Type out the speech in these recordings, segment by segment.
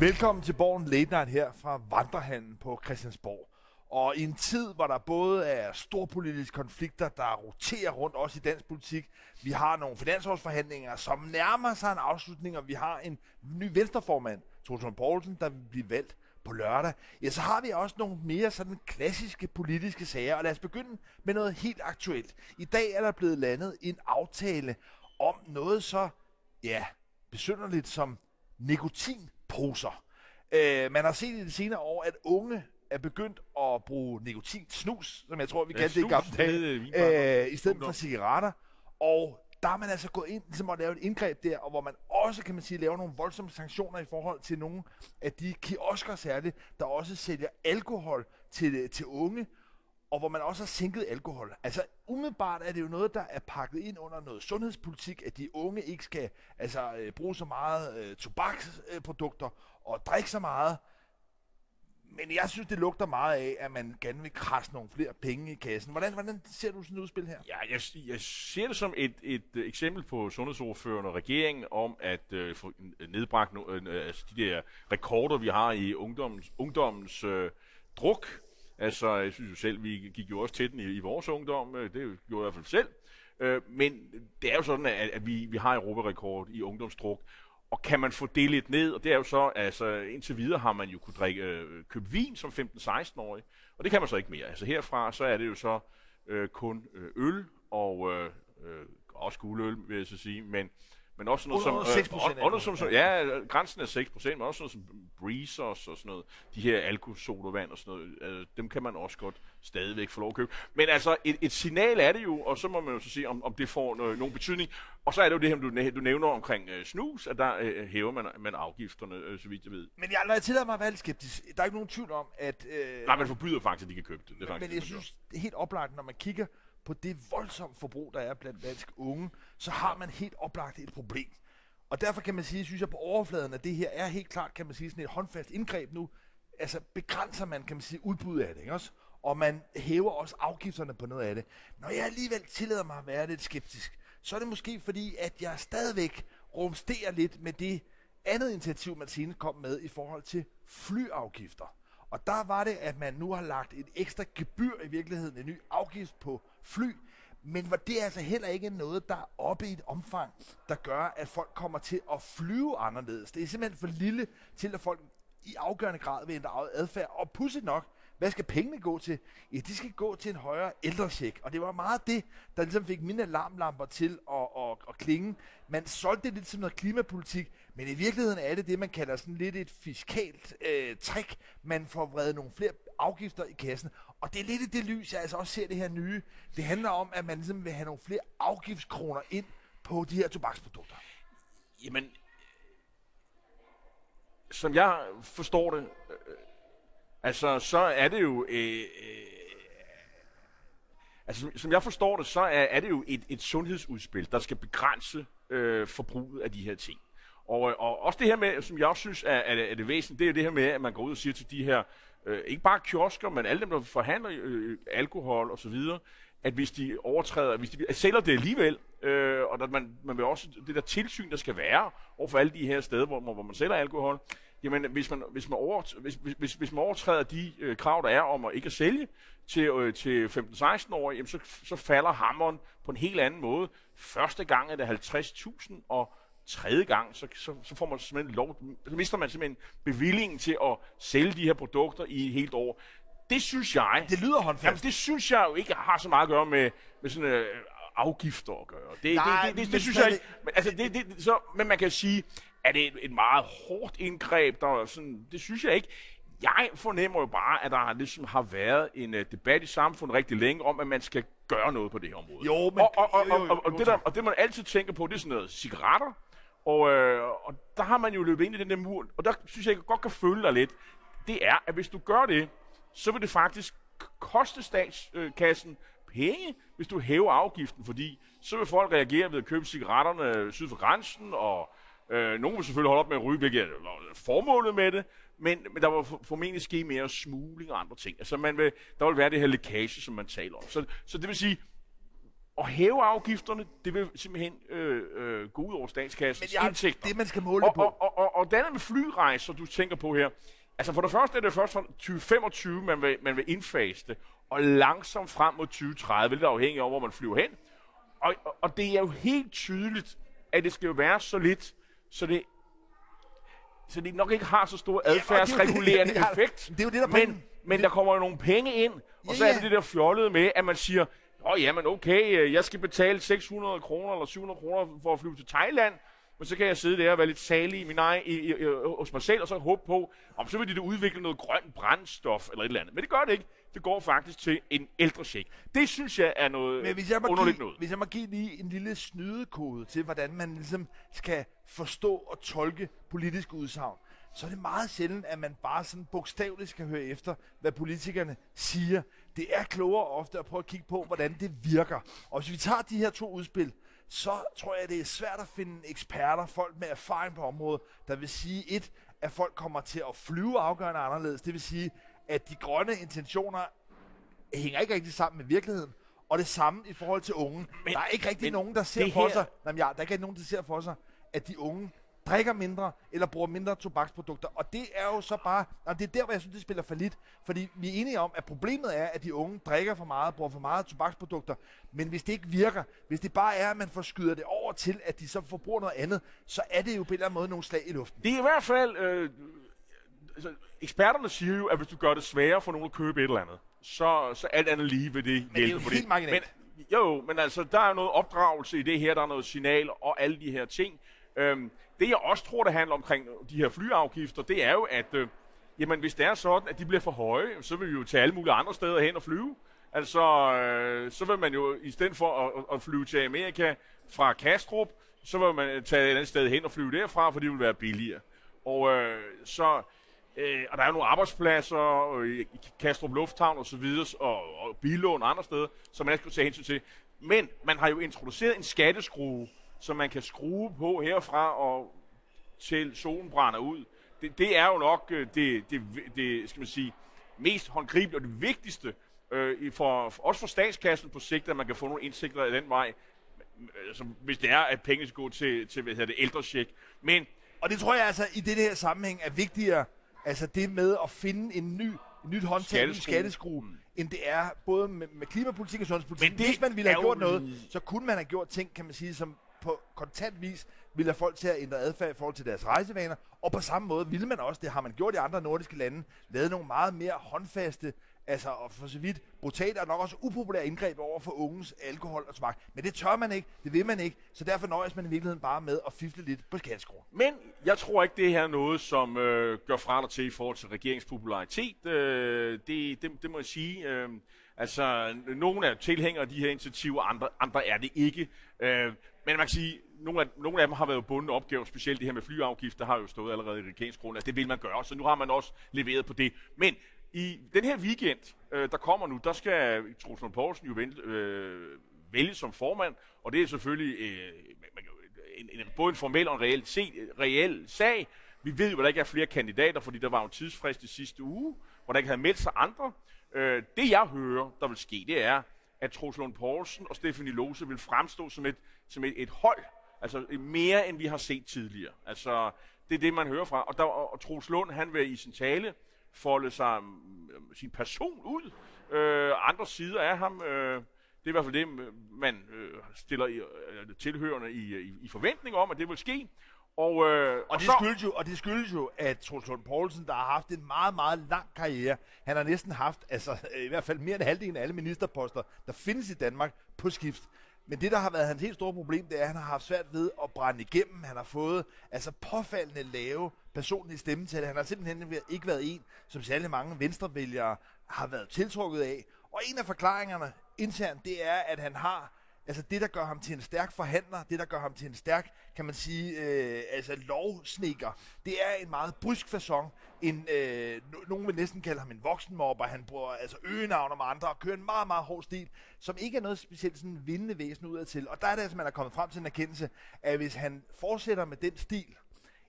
Velkommen til Borgen Late Night her fra Vandrehallen på Christiansborg. Og i en tid, hvor der både er storpolitiske konflikter, der roterer rundt også i dansk politik, vi har nogle finansårsforhandlinger, som nærmer sig en afslutning, og vi har en ny venstreformand, Torsten Poulsen, der vil blive valgt på lørdag, ja, så har vi også nogle mere sådan klassiske politiske sager, og lad os begynde med noget helt aktuelt. I dag er der blevet landet en aftale om noget så, ja, besynderligt som nikotin nikotinposer. Øh, man har set i de senere år, at unge er begyndt at bruge nikotinsnus, som jeg tror, vi Ja, kaldte det i snus, gamle dage, øh, i stedet for cigaretter. Og der er man altså gået ind ligesom at lave et indgreb der, og hvor man også, kan man sige, laver nogle voldsomme sanktioner i forhold til nogle af de kiosker særligt, der også sælger alkohol til, til unge, og hvor man også har sænket alkohol. Altså umiddelbart er det jo noget, der er pakket ind under noget sundhedspolitik, at de unge ikke skal altså, øh, bruge så meget øh, tobaksprodukter og drikke så meget. Men jeg synes, det lugter meget af, at man gerne vil krasse nogle flere penge i kassen. Hvordan, hvordan ser du sådan et udspil her? Ja, jeg, jeg ser det som et, et eksempel på sundhedsordførende og regeringen om at øh, få nedbragt no, øh, altså de der rekorder, vi har i ungdommens, ungdommens øh, druk. Altså, jeg synes jo selv, vi gik jo også til den i, i vores ungdom. Øh, det gjorde jeg i hvert fald selv. Øh, men det er jo sådan, at, at vi, vi har europarekord i ungdomsdruk. Og kan man få det lidt ned, og det er jo så, altså indtil videre har man jo kunne drikke, øh, købe vin som 15-16-årig, og det kan man så ikke mere. Altså herfra, så er det jo så øh, kun øh, øl og øh, øh, også guldøl, vil jeg så sige, men, men også noget Under som... 6% under, under, som, som, ja, grænsen er 6%, men også noget som breezers og sådan noget. De her alkosodavand og sådan noget, øh, dem kan man også godt stadigvæk få lov at købe. Men altså, et, et signal er det jo, og så må man jo så se, om, om det får noget, nogen betydning. Og så er det jo det her, du, du nævner omkring øh, snus, at der øh, hæver man, man afgifterne, øh, så vidt jeg ved. Men jeg, når jeg tillader mig at være lidt skeptisk, der er ikke nogen tvivl om, at... Øh, Nej, man forbyder faktisk, at de kan købe det. det er faktisk, men jeg synes, det er helt oplagt, når man kigger på det voldsomme forbrug, der er blandt danske unge, så har man helt oplagt et problem. Og derfor kan man sige, synes jeg på overfladen, at det her er helt klart, kan man sige, sådan et håndfast indgreb nu. Altså begrænser man, kan man sige, udbuddet af det, ikke også? Og man hæver også afgifterne på noget af det. Når jeg alligevel tillader mig at være lidt skeptisk, så er det måske fordi, at jeg stadigvæk rumsterer lidt med det andet initiativ, man kom med i forhold til flyafgifter. Og der var det, at man nu har lagt et ekstra gebyr i virkeligheden, en ny afgift på fly, men det det altså heller ikke noget, der er oppe i et omfang, der gør, at folk kommer til at flyve anderledes. Det er simpelthen for lille til, at folk i afgørende grad vil ændre adfærd. Og pudsigt nok, hvad skal pengene gå til? Ja, de skal gå til en højere ældrecheck. Og det var meget det, der ligesom fik mine alarmlamper til at, at, at klinge. Man solgte det lidt som noget klimapolitik, men i virkeligheden er det det, man kalder sådan lidt et fiskalt øh, trick. Man får vredet nogle flere afgifter i kassen. Og det er lidt i det lys, jeg altså også ser det her nye. Det handler om, at man ligesom vil have nogle flere afgiftskroner ind på de her tobaksprodukter. Jamen, som jeg forstår det, øh, altså, så er det jo... Øh, øh, altså, som, jeg forstår det, så er, er det jo et, et sundhedsudspil, der skal begrænse øh, forbruget af de her ting. Og, øh, og også det her med, som jeg også synes er, er, det- er det væsentlige, det er jo det her med, at man går ud og siger til de her, øh, ikke bare kiosker, men alle dem, der forhandler øh, øh, alkohol og så videre, at hvis de overtræder, hvis de sælger det alligevel, øh, og at man, man vil også, det der tilsyn, der skal være over for alle de her steder, hvor, hvor man sælger alkohol, jamen hvis man, hvis man, over, hvis, hvis, hvis man overtræder de øh, krav, der er om at ikke at sælge til, øh, til 15-16-årige, jamen så, så falder hammeren på en helt anden måde. Første gang er det 50.000, og tredje gang, så, så, så får man simpelthen lov, så mister man simpelthen bevillingen til at sælge de her produkter i et helt år. Det synes jeg, Det lyder håndfast. Jamen, det synes jeg jo ikke har så meget at gøre med, med sådan øh, afgifter at gøre. Det, Nej, det, det, det, det synes jeg ikke. Men, altså, det, det, så, men man kan sige, at det er et, et meget hårdt indgreb, der er sådan, det synes jeg ikke. Jeg fornemmer jo bare, at der ligesom har været en uh, debat i samfundet rigtig længe om, at man skal gøre noget på det her område. Jo, men- og, og, og, jo, jo, og, og, og, jo, det, der, og det man altid tænker på, det er sådan noget cigaretter. Og, øh, og der har man jo løbet ind i den der mur, og der synes jeg, jeg godt kan føle dig lidt. Det er, at hvis du gør det, så vil det faktisk koste statskassen penge, hvis du hæver afgiften, fordi så vil folk reagere ved at købe cigaretterne syd for grænsen, og øh, nogen vil selvfølgelig holde op med at ryge, hvilket er formålet med det, men, men der vil formentlig ske mere smugling og andre ting. Altså man vil, der vil være det her lækage, som man taler om. Så, så det vil sige, at hæve afgifterne, det vil simpelthen øh, øh, gå ud over Men statskassens jeg, indtægter. det, man skal måle det Og, på. og, og, og, og det andet med flyrejser, du tænker på her. Altså for det første er det først fra 2025, man vil, man vil indfase det, og langsomt frem mod 2030, lidt afhængig af, hvor man flyver hen. Og, og, og det er jo helt tydeligt, at det skal jo være så lidt, så det, så det nok ikke har så stor adfærdsregulerende Ja, effekt. det er jo det, der er men, men der kommer jo nogle penge ind, og Ja, så er det ja. det der fjollede med, at man siger, åh oh, jamen okay, øh, jeg skal betale 600 kroner eller 700 kroner for at flyve til Thailand, men så kan jeg sidde der og være lidt salig i min egen, i, i, i, hos mig selv, og så håbe på, om så vil de udvikle noget grønt brændstof eller et eller andet. Men det gør det ikke. Det går faktisk til en ældre check. Det synes jeg er noget Men hvis jeg, må underligt give, noget. hvis jeg må give lige en lille snydekode til, hvordan man ligesom skal forstå og tolke politiske udsagn, så er det meget sjældent, at man bare sådan bogstaveligt skal høre efter, hvad politikerne siger. Det er klogere ofte at prøve at kigge på, hvordan det virker. Og hvis vi tager de her to udspil, så tror jeg, det er svært at finde eksperter, folk med erfaring på området, der vil sige et, at folk kommer til at flyve afgørende anderledes. Det vil sige, at de grønne intentioner hænger ikke rigtig sammen med virkeligheden. Og det samme i forhold til unge. Men, der er ikke rigtig men nogen, der ser for her- sig, jamen, ja, der er ikke nogen, der ser for sig, at de unge drikker mindre eller bruger mindre tobaksprodukter. Og det er jo så bare, og det er der, hvor jeg synes, det spiller for lidt. Fordi vi er enige om, at problemet er, at de unge drikker for meget, bruger for meget tobaksprodukter. Men hvis det ikke virker, hvis det bare er, at man forskyder det over til, at de så forbruger noget andet, så er det jo på en eller anden måde nogle slag i luften. Det er i hvert fald... Øh, altså, eksperterne siger jo, at hvis du gør det sværere for nogen at købe et eller andet, så, så alt andet lige vil det hjælpe det er jo helt marginalt. Men, jo, men altså, der er noget opdragelse i det her, der er noget signal og alle de her ting. Øhm, det jeg også tror, det handler omkring de her flyafgifter, det er jo, at øh, jamen, hvis det er sådan, at de bliver for høje, så vil vi jo tage alle mulige andre steder hen og flyve. Altså, øh, så vil man jo, i stedet for at, at- flyve til Amerika fra Kastrup, så vil man tage et andet sted hen og flyve derfra, for det vil være billigere. Og øh, så, øh, og der er jo nogle arbejdspladser i Kastrup Lufthavn og så videre, og, og Bilån og andre steder, som man skal tage hensyn til. Men man har jo introduceret en skatteskrue, som man kan skrue på herfra og til solen brænder ud. Det, det er jo nok øh, det, det, det, skal man sige, mest håndgribelige og det vigtigste, øh, i for, også for statskassen på sigt, at man kan få nogle indsigter af den vej, altså, hvis det er, at penge skal gå til, til hvad hedder det, ældrecheck. Men Og det tror jeg altså i det her sammenhæng er vigtigere, altså det med at finde en ny, en nyt håndtag, en ny Skatteskrue. end det er både med, med klimapolitik og sundhedspolitik. Men det Hvis man ville have gjort jo- noget, så kunne man have gjort ting, kan man sige, som på kontant vis ville have folk til at ændre adfærd i forhold til deres rejsevaner, og på samme måde ville man også, det har man gjort i andre nordiske lande, lavet nogle meget mere håndfaste, altså og for så vidt brutale og nok også upopulære indgreb over for unges alkohol og tobak. Men det tør man ikke, det vil man ikke, så derfor nøjes man i virkeligheden bare med at fifle lidt på skatteskruer. Men jeg tror ikke, det her er noget, som øh, gør fra dig til i forhold til regeringspopularitet. Øh, det, det, det må jeg sige. Øh, altså, nogle er tilhængere af de her initiativer, andre, andre er det ikke. Øh, men man kan sige, nogle af, nogle af dem har været bundet opgaver, specielt det her med flyafgifter, har jo stået allerede i regeringsgrundlaget. Det vil man gøre, så nu har man også leveret på det. Men i den her weekend, øh, der kommer nu, der skal Troels Lund Poulsen jo vælge, øh, vælge som formand, og det er selvfølgelig øh, en, en, både en formel og en reel, se, reel sag. Vi ved jo, at der ikke er flere kandidater, fordi der var jo en tidsfrist i sidste uge, hvor der ikke havde meldt sig andre. Øh, det jeg hører, der vil ske, det er, at Troels Lund Poulsen og Stefanie Lose vil fremstå som et, som et, et hold, altså mere end vi har set tidligere. Altså, det er det, man hører fra. Og, der, og, Troels Lund, han vil i sin tale folde sig mm, mm, sin person ud. Øh, andre sider af ham, øh, det er i hvert fald det, man øh, stiller i, øh, tilhørende i, i, i forventning om, at det vil ske. Og, øh, Og det, så, skyldes jo, og det skyldes jo, at Troels Lund Poulsen, der har haft en meget, meget lang karriere, han har næsten haft, altså øh, i hvert fald mere end halvdelen af alle ministerposter, der findes i Danmark på skift. Men det, der har været hans helt store problem, det er, at han har haft svært ved at brænde igennem. Han har fået altså påfaldende lave personlige stemmetal. Han har simpelthen ikke været en, som særlig mange venstrevælgere har været tiltrukket af. Og en af forklaringerne internt, det er, at han har Altså det, der gør ham til en stærk forhandler, det, der gør ham til en stærk, kan man sige, øh, altså lovsnikker, det er en meget brysk façon. En, øh, nogen vil næsten kalde ham en voksenmobber. Han bruger altså øgenavn om andre og kører en meget, meget hård stil, som ikke er noget specielt sådan vindende væsen udadtil. Og der er det altså, man er kommet frem til en erkendelse, at hvis han fortsætter med den stil,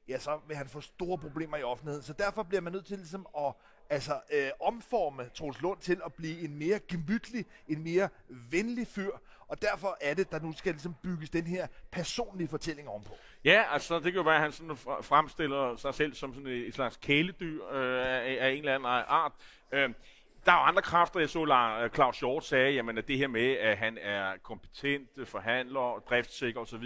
ja, så vil han få store problemer i offentligheden. Så derfor bliver man nødt til ligesom at altså, øh, omforme Troels Lund til at blive en mere gemytlig, en mere venlig fyr. Og derfor er det, der nu skal ligesom bygges den her personlige fortælling ovenpå. Ja, altså det kan jo være, at han sådan fremstiller sig selv som sådan et, et slags kæledyr øh, af, af en eller anden art. Øh, der er jo andre kræfter, jeg så øh, Claus Hjort sagde, jamen, at det her med, at han er kompetent forhandler, driftssikker osv.,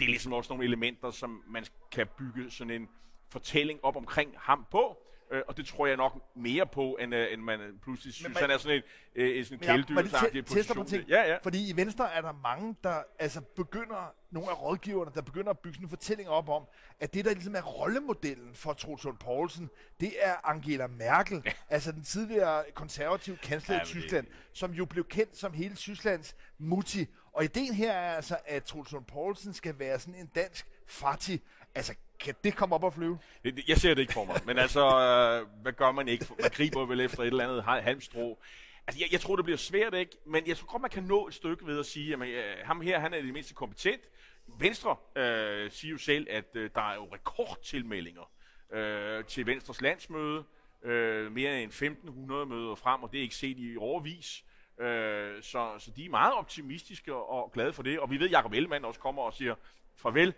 det er ligesom også nogle elementer, som man kan bygge sådan en fortælling op omkring ham på. Øh, og det tror jeg nok mere på, end, øh, end man pludselig synes, man- han er sådan et, øh, et sådan Men jeg- kæledyr. men det te- tester på ting. Ja, ja. Fordi i Venstre er der mange, der altså begynder, nogle af rådgiverne, der begynder at bygge sådan en fortælling op om, at det, der ligesom er rollemodellen for Troels Lund Poulsen, det er Angela Merkel, ja. altså den tidligere konservative kansler Ja, i men det- Tyskland, som jo blev kendt som hele Tysklands mutti. Og ideen her er altså, at Troels Lund Poulsen skal være sådan en dansk Fatih. Altså, kan det komme op og flyve? Jeg ser det ikke for mig, men altså, øh, hvad gør man ikke? Man griber vel efter et eller andet halmstrå. Altså, jeg, jeg tror, det bliver svært, ikke? Men jeg tror godt, man kan nå et stykke ved at sige, at øh, ham her, han er det mindste kompetent. Venstre øh, siger jo selv, at øh, der er jo rekordtilmeldinger øh, til Venstres landsmøde. Øh, mere end 1500 møder frem, og det er ikke set i overvis. Øh, så, så de er meget optimistiske og, og glade for det. Og vi ved, at Jacob Ellemann også kommer og siger farvel.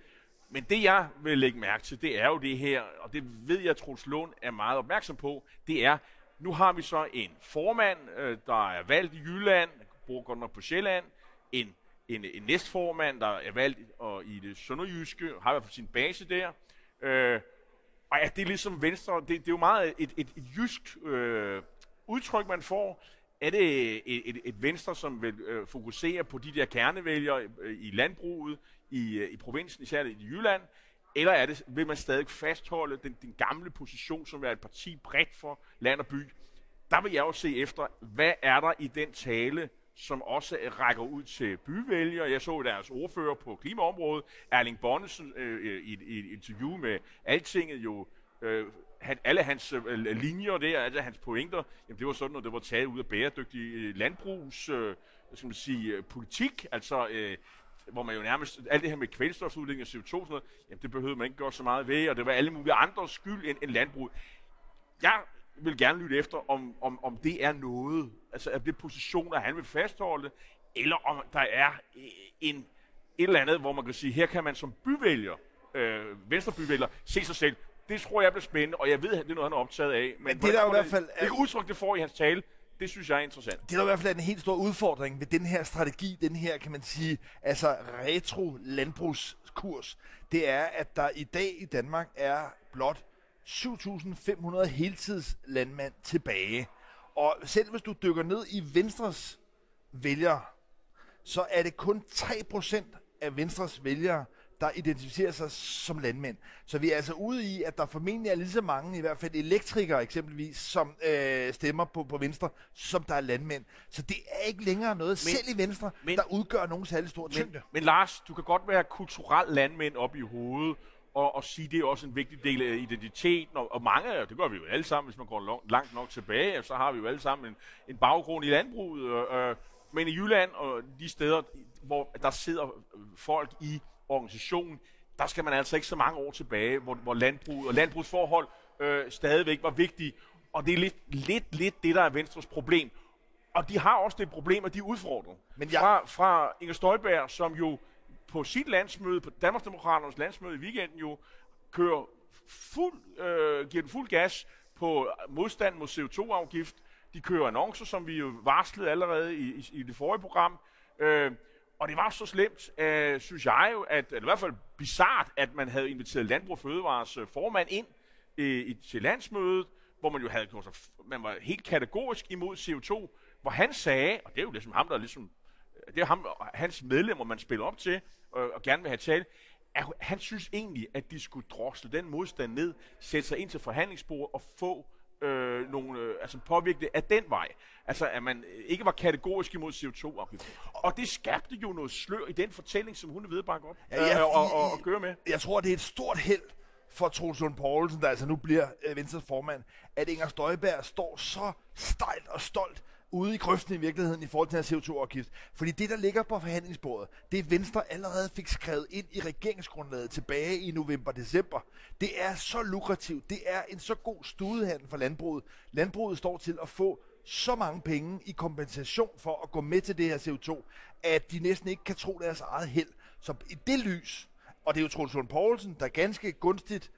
Men det, jeg vil lægge mærke til, det er jo det her, og det ved jeg, at Lund er meget opmærksom på, det er, nu har vi så en formand, øh, der er valgt i Jylland, bor godt nok på Sjælland, en, en, en næstformand, der er valgt og i det sønderjyske, har i hvert fald sin base der. Øh, og ja, det er ligesom Venstre, det, det er jo meget et, et, et jysk øh, udtryk, man får. Er det et, et, et Venstre, som vil øh, fokusere på de der kernevælgere øh, i landbruget, i, øh, i provinsen, især i Jylland? Eller er det, vil man stadig fastholde den, den gamle position, som er et parti bredt for land og by? Der vil jeg jo se efter, hvad er der i den tale, som også rækker ud til byvælgere. Jeg så deres ordfører på klimaområdet, Erling Bonnesen, øh, øh i, i et interview med Altinget jo, øh, han, alle hans øh, linjer der, alle hans pointer, jamen det var sådan noget, der var taget ud af bæredygtig øh, landbrugs, øh, hvad skal man sige, øh, politik, altså øh, hvor man jo nærmest, alt det her med kvælstofudledning og CO2 og sådan noget, jamen det behøvede man ikke gøre så meget ved, og det var alle mulige andres skyld end, end landbrug. Jeg vil gerne lytte efter, om, om, om det er noget, altså er det positioner, han vil fastholde, eller om der er en, et eller andet, hvor man kan sige, her kan man som byvælger, øh, venstrebyvælger, se sig selv. Det tror jeg bliver spændende, og jeg ved, at det er noget, han er optaget af. Men, Men det er der i hvert fald- Det, det udtryk, det får i hans tale, det synes jeg er interessant. Det, der i hvert fald en helt stor udfordring ved den her strategi, den her, kan man sige, altså retro landbrugskurs, det er, at der i dag i Danmark er blot 7.500 heltidslandmænd tilbage. Og selv hvis du dykker ned i Venstres vælgere, så er det kun 3% af Venstres vælgere, der identificerer sig som landmænd. Så vi er altså ude i, at der formentlig er lige så mange, i hvert fald elektrikere eksempelvis, som øh, stemmer på, på Venstre, som der er landmænd. Så det er ikke længere noget, men, selv i Venstre, men, der udgør nogen særlig stor tyngde. Men, men Lars, du kan godt være kulturel landmænd op i hovedet, og, og sige, det er også en vigtig del af identiteten, og, og mange, af- det gør vi jo alle sammen, hvis man går lang, langt nok tilbage, så har vi jo alle sammen en, en baggrund i landbruget, øh, men i Jylland og de steder, hvor der sidder folk i organisationen, der skal man altså ikke så mange år tilbage, hvor, hvor landbrug og landbrugsforhold øh, stadigvæk var vigtige, og det er lidt, lidt, lidt det, der er Venstres problem. Og de har også det problem, at de er udfordret. Men jeg- Fra, fra Inger Støjberg, som jo på sit landsmøde, på Danmarksdemokraternes landsmøde i weekenden jo, kører fuld, øh, giver den fuld gas på modstand mod CO2-afgift. De kører annoncer, som vi jo varslede allerede i, i, i det forrige program. Øh, og det var så slemt, øh, synes jeg jo, at, eller i hvert fald bizart, at man havde inviteret Landbrug Fødevares øh, formand ind øh, i, til landsmødet, hvor man jo havde gjort sig, man var helt kategorisk imod CO2, hvor han sagde, og det er jo ligesom ham, der ligesom, det er ham, og hans medlemmer, man spiller op til, og, og gerne vil have tale, at han synes egentlig, at de skulle drosle den modstand ned, sætte sig ind til forhandlingsbordet og få øh, nogle, øh, altså påvirke det af den vej. Altså, at man ikke var kategorisk imod CO2-afgift. Og det skabte jo noget slør i den fortælling, som hun er ved at bakke op Ja, ja, øh, og, og, og køre med. Jeg tror, det er et stort held for Troels Lund Poulsen, der altså nu bliver øh, Venstres formand, at Inger Støjberg står så stejlt og stolt ude i grøften i virkeligheden i forhold til den her CO2-afgift. Fordi det, der ligger på forhandlingsbordet, det Venstre allerede fik skrevet ind i regeringsgrundlaget tilbage i november-december, det er så lukrativt. Det er en så god studehandel for landbruget. Landbruget står til at få så mange penge i kompensation for at gå med til det her CO2, at de næsten ikke kan tro deres eget held. Så i det lys, og det er jo Troels Lund Poulsen, der ganske gunstigt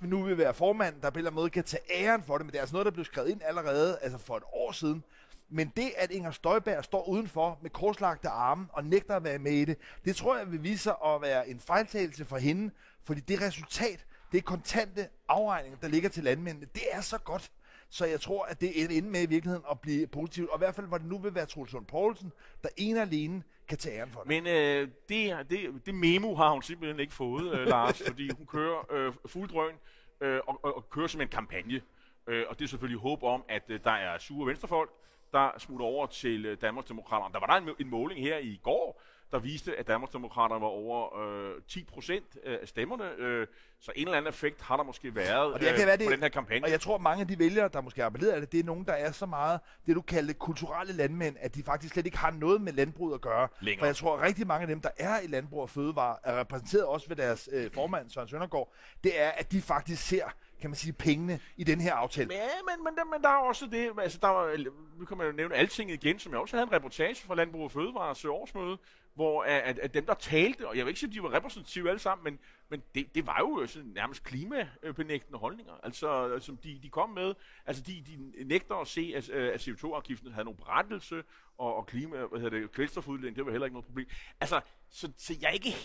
nu vil være formand, der på en eller anden måde kan tage æren for det, men det er altså noget, der blev skrevet ind allerede altså for et år siden. Men det, at Inger Støjberg står udenfor med korslagte arme og nægter at være med i det, det tror jeg vil vise sig at være en fejltagelse for hende, fordi det resultat, det er kontante afregninger, der ligger til landmændene, det er så godt. Så jeg tror, at det ender med i virkeligheden at blive positivt. Og i hvert fald, hvor det nu vil være Troels Lund Poulsen, der en og alene kan tage æren for det. Men øh, det, det, det memo har hun simpelthen ikke fået, øh, Lars, fordi hun kører øh, fuld drøn øh, og, og, og kører som en kampagne. Øh, og det er selvfølgelig håb om, at øh, der er sure venstrefolk, der smutter over til øh, Danmarksdemokraterne. Der var der en, en måling her i går, der viste, at Danmarksdemokraterne var over øh, 10 procent af stemmerne. Øh, så en eller anden effekt har der måske været Og det kan være, øh, på det- den her kampagne. Og jeg tror, mange af de vælgere, der måske af det, det er nogen, der er så meget, det du kalder kulturelle landmænd, at de faktisk slet ikke har noget med landbruget at gøre. Længere. For jeg tror, at rigtig mange af dem, der er i landbrug og fødevare, er repræsenteret også ved deres øh, formand, Søren Søndergaard, det er, at de faktisk ser, kan man sige, pengene i den her aftale. Men, men, men, der, men der er også det, altså der var, nu kan man jo nævne alting igen, som jeg også havde en reportage fra Landbrug og Fødevares årsmøde, hvor at, at, dem, der talte, og jeg vil ikke sige, at de var repræsentative alle sammen, men, men det, det var jo øh, sådan nærmest klimabenægtende holdninger, altså øh, som de, de kom med. Altså de, de nægter at se, at, øh, at CO2-afgiften havde nogen berettelse, og, og klima, hvad hedder det, kvælstofudledning, det var heller ikke noget problem. Altså, så, så jeg, er ikke,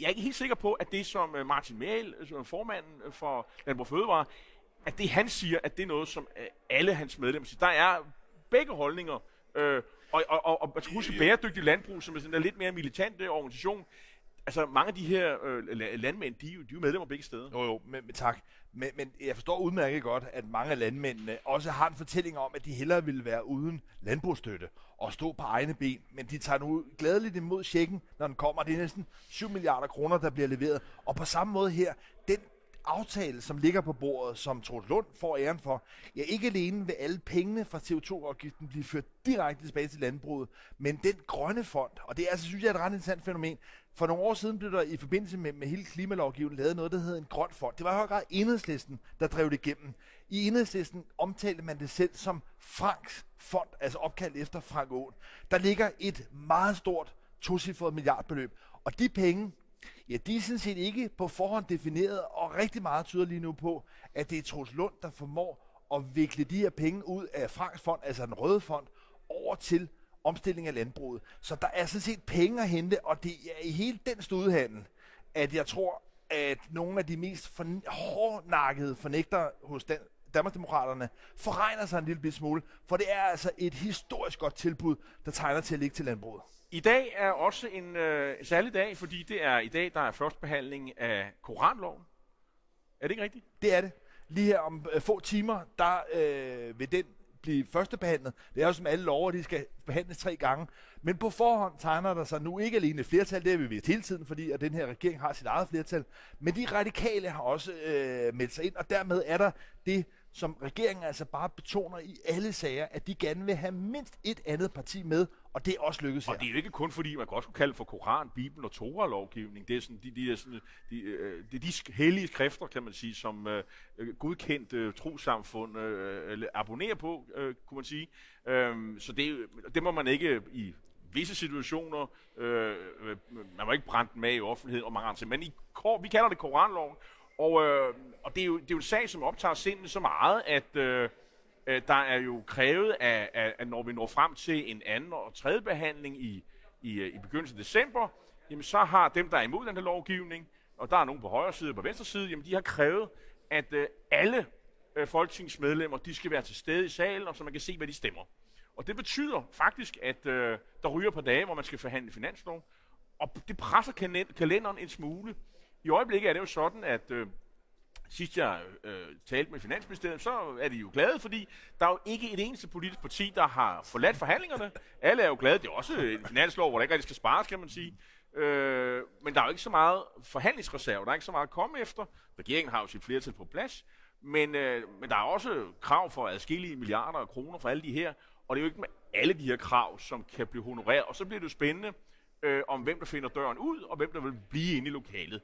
jeg er ikke helt sikker på, at det som Martin Mæhl, som er formanden for Landbrug Fødevare, at det han siger, at det er noget, som alle hans medlemmer siger. Der er begge holdninger. Øh, og, og, og, og man skal huske bæredygtig landbrug, som er sådan en lidt mere militante organisation. Altså mange af de her øh, la- landmænd, de, er de er jo medlemmer begge steder. Jo, jo, men, men tak. Men, men jeg forstår udmærket godt, at mange af landmændene også har en fortælling om, at de hellere ville være uden landbrugsstøtte og stå på egne ben. Men de tager nu glædeligt imod checken, når den kommer. Det er næsten 7 milliarder kroner, der bliver leveret. Og på samme måde her, den aftale, som ligger på bordet, som Troels Lund får æren for, ja, ikke alene vil alle pengene fra CO2-afgiften blive ført direkte tilbage til landbruget, men den grønne fond, og det er altså, synes jeg, er et ret interessant fænomen. For nogle år siden blev der i forbindelse med, med hele klimalovgivningen lavet noget, der hed en grøn fond. Det var i høj grad enhedslisten, der drev det igennem. I enhedslisten omtalte man det selv som Franks fond, altså opkaldt efter Frank Aaen. Der ligger et meget stort tocifret milliardbeløb, og de penge, Ja, de er sådan set ikke på forhånd defineret, og rigtig meget tyder lige nu på, at det er Troels Lund, der formår at vikle de her penge ud af Franks fond, altså den røde fond, over til omstilling af landbruget. Så der er sådan set penge at hente, og det er i hele den studehandel, at jeg tror, at nogle af de mest for, hårdnakkede fornægtere hos Dan- Danmarksdemokraterne forregner sig en lille smule, for det er altså et historisk godt tilbud, der tegner til at ligge til landbruget. I dag er også en øh, særlig dag, fordi det er i dag, der er første behandling af Koranloven. Er det ikke rigtigt? Det er det. Lige her om øh, få timer, der øh, vil den blive førstebehandlet. Det er jo som alle lover, de skal behandles tre gange. Men på forhånd tegner der sig nu ikke alene et flertal, det har vi vist hele tiden, fordi at den her regering har sit eget flertal, men de radikale har også øh, meldt sig ind, og dermed er der det, som regeringen altså bare betoner i alle sager, at de gerne vil have mindst et andet parti med, og det er også lykkedes her. Og det er jo ikke kun fordi, man også kunne kalde for Koran, Bibelen og Torah-lovgivning. Det er, sådan, de, de er sådan, de, øh, det er de sk- hellige skrifter, kan man sige, som øh, øh, godkendt øh, trosamfund øh, øh, abonnerer på, øh, kunne man sige. Øhm, så det, det må man ikke i visse situationer, øh, øh, man må ikke brænde den med i offentligheden og mange andre ting. Men i, vi kalder det Koranloven, og, øh, og det, er jo, det er jo en sag, som optager sindet så meget, at øh, øh, der er jo krævet, at, at, at når vi når frem til en anden og tredje behandling i, i, øh, i begyndelsen af december, jamen så har dem, der er imod den her lovgivning, og der er nogen på højre side og på venstre side, jamen de har krævet, at øh, alle øh, folketingsmedlemmer, de skal være til stede i salen, og så man kan se, hvad de stemmer. Og det betyder faktisk, at øh, der ryger på dage, hvor man skal forhandle finanslov, og det presser kalenderen en smule. I øjeblikket er det jo sådan, at øh, sidst jeg øh, talte med Finansministeriet, så er de jo glade, fordi der er jo ikke et eneste politisk parti, der har forladt forhandlingerne. Alle er jo glade. Det er også en finanslov, hvor der ikke rigtig skal spares, kan man sige. Øh, men der er jo ikke så meget forhandlingsreserve. Der er ikke så meget at komme efter. Regeringen har jo sit flertal på plads. Men, øh, men der er også krav for adskillige milliarder af kroner for alle de her. Og det er jo ikke med alle de her krav, som kan blive honoreret. Og så bliver det jo spændende, øh, om hvem der finder døren ud, og hvem der vil blive inde i lokalet.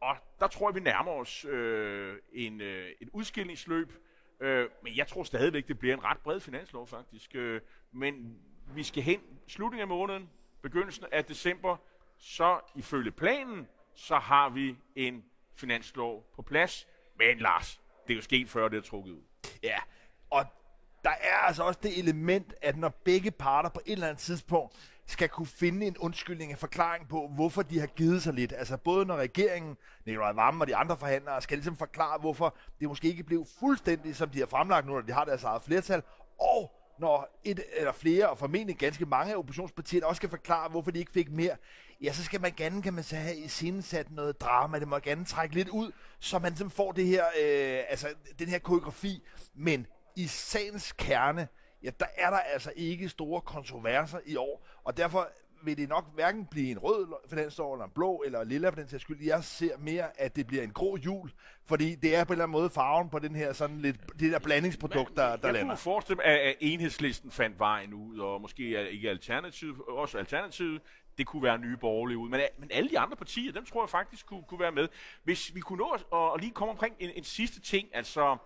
Og der tror jeg, vi nærmer os øh, en, øh, et udskillingsløb, Øh, men jeg tror stadigvæk, det bliver en ret bred finanslov faktisk. Øh, men vi skal hen slutningen af måneden, begyndelsen af december, så ifølge planen, så har vi en finanslov på plads. Men Lars, det er jo sket før, det er trukket ud. Ja, og der er altså også det element, at når begge parter på et eller andet tidspunkt skal kunne finde en undskyldning, en forklaring på, hvorfor de har givet sig lidt. Altså både når regeringen, Nikolaj Vammen og de andre forhandlere, skal ligesom forklare, hvorfor det måske ikke blev fuldstændig, som de har fremlagt nu, når de har deres eget flertal, og når et eller flere, og formentlig ganske mange af også skal forklare, hvorfor de ikke fik mere, ja, så skal man gerne, kan man sige, have i sat noget drama. Det må gerne trække lidt ud, så man ligesom får det her, øh, altså, den her koreografi. Men i sagens kerne, ja, der er der altså ikke store kontroverser i år, og derfor vil det nok hverken blive en rød finanslov, eller en blå, eller en lilla for den sags skyld. Jeg ser mere, at det bliver en grå jul, fordi det er på en eller anden måde farven på den her sådan lidt, det der blandingsprodukt, der, der jeg lander. Jeg kunne forestille mig, at, at enhedslisten fandt vejen ud, og måske ikke alternativet, også alternativet, det kunne være nye borgerlige ud. Men, men alle de andre partier, dem tror jeg faktisk kunne, kunne være med. Hvis vi kunne nå at, at lige komme omkring en, en sidste ting, altså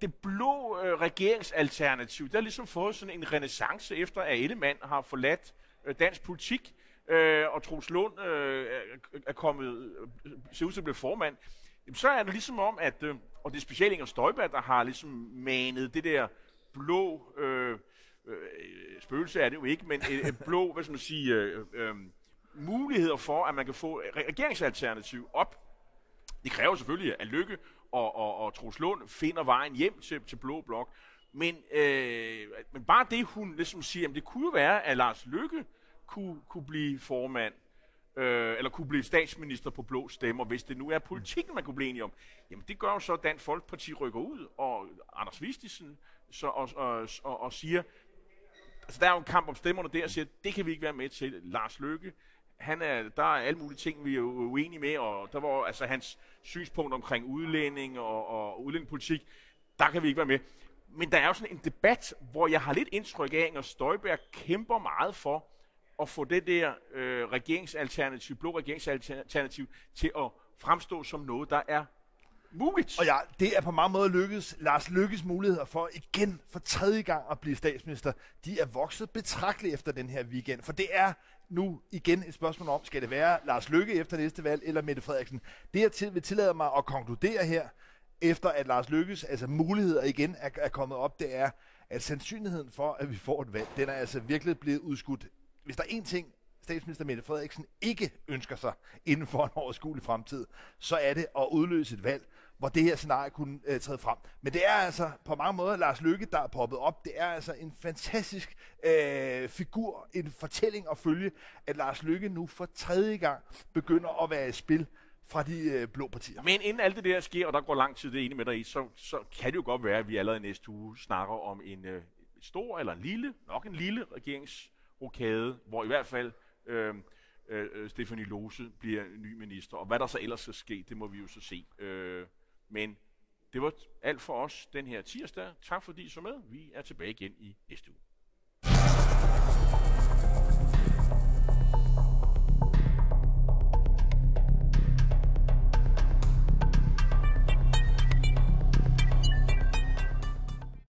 det blå øh, regeringsalternativ, der har ligesom fået sådan en renaissance efter, at Ellemann har forladt øh, dansk politik, øh, og Troels Lund øh, er kommet, øh, ser ud til at blive formand. Jamen, så er det ligesom om, at, øh, og det er specielt Inger Støjberg, der har ligesom manet det der blå, øh, øh, spøgelse er det jo ikke, men et, et blå, hvad skal man sige, øh, øh, muligheder for, at man kan få regeringsalternativ op. Det kræver selvfølgelig, at Lykke og, og, og Troels Lund finder vejen hjem til, til Blå Blok. Men, øh, men bare det, hun ligesom siger, at det kunne jo være, at Lars Lykke kunne, kunne blive formand, øh, eller kunne blive statsminister på blå stemmer, hvis det nu er politikken, man kunne blive enige om. Jamen det gør jo så, at Dansk Folkeparti rykker ud, og Anders Vistisen så, og, og, og, og siger, altså der er jo en kamp om stemmerne der, og siger, det kan vi ikke være med til. Lars Lykke han er, der er alle mulige ting, vi er uenige med, og der var altså hans synspunkt omkring udlænding og, og udlændingepolitik, der kan vi ikke være med. Men der er jo sådan en debat, hvor jeg har lidt indtryk af, at Støjberg kæmper meget for at få det der øh, regeringsalternativ, blå regeringsalternativ, til at fremstå som noget, der er muligt. Og ja, det er på mange måder lykkedes. Lars Lykkes muligheder for igen for tredje gang at blive statsminister, de er vokset betragteligt efter den her weekend. For det er nu igen et spørgsmål om, skal det være Lars Lykke efter næste valg, eller Mette Frederiksen? Det jeg til, vil tillade mig at konkludere her, efter at Lars Lykkes altså muligheder igen er, er kommet op, det er, at sandsynligheden for, at vi får et valg, den er altså virkelig blevet udskudt. Hvis der er én ting, statsminister Mette Frederiksen ikke ønsker sig inden for en overskuelig fremtid, så er det at udløse et valg, hvor det her scenarie kunne øh, træde frem. Men det er altså på mange måder Lars Lykke, der er poppet op. Det er altså en fantastisk øh, figur, en fortælling at følge, at Lars Lykke nu for tredje gang begynder at være i spil fra de øh, blå partier. Men inden alt det der sker, og der går lang tid det ene med dig i, så, så kan det jo godt være, at vi allerede næste uge snakker om en øh, stor eller en lille, nok en lille regeringsrokade, hvor i hvert fald øh, øh, Stefanie Lose bliver ny minister. Og hvad der så ellers skal ske, det må vi jo så se. Øh, men det var alt for os den her tirsdag. Tak fordi I så med. Vi er tilbage igen i næste uge.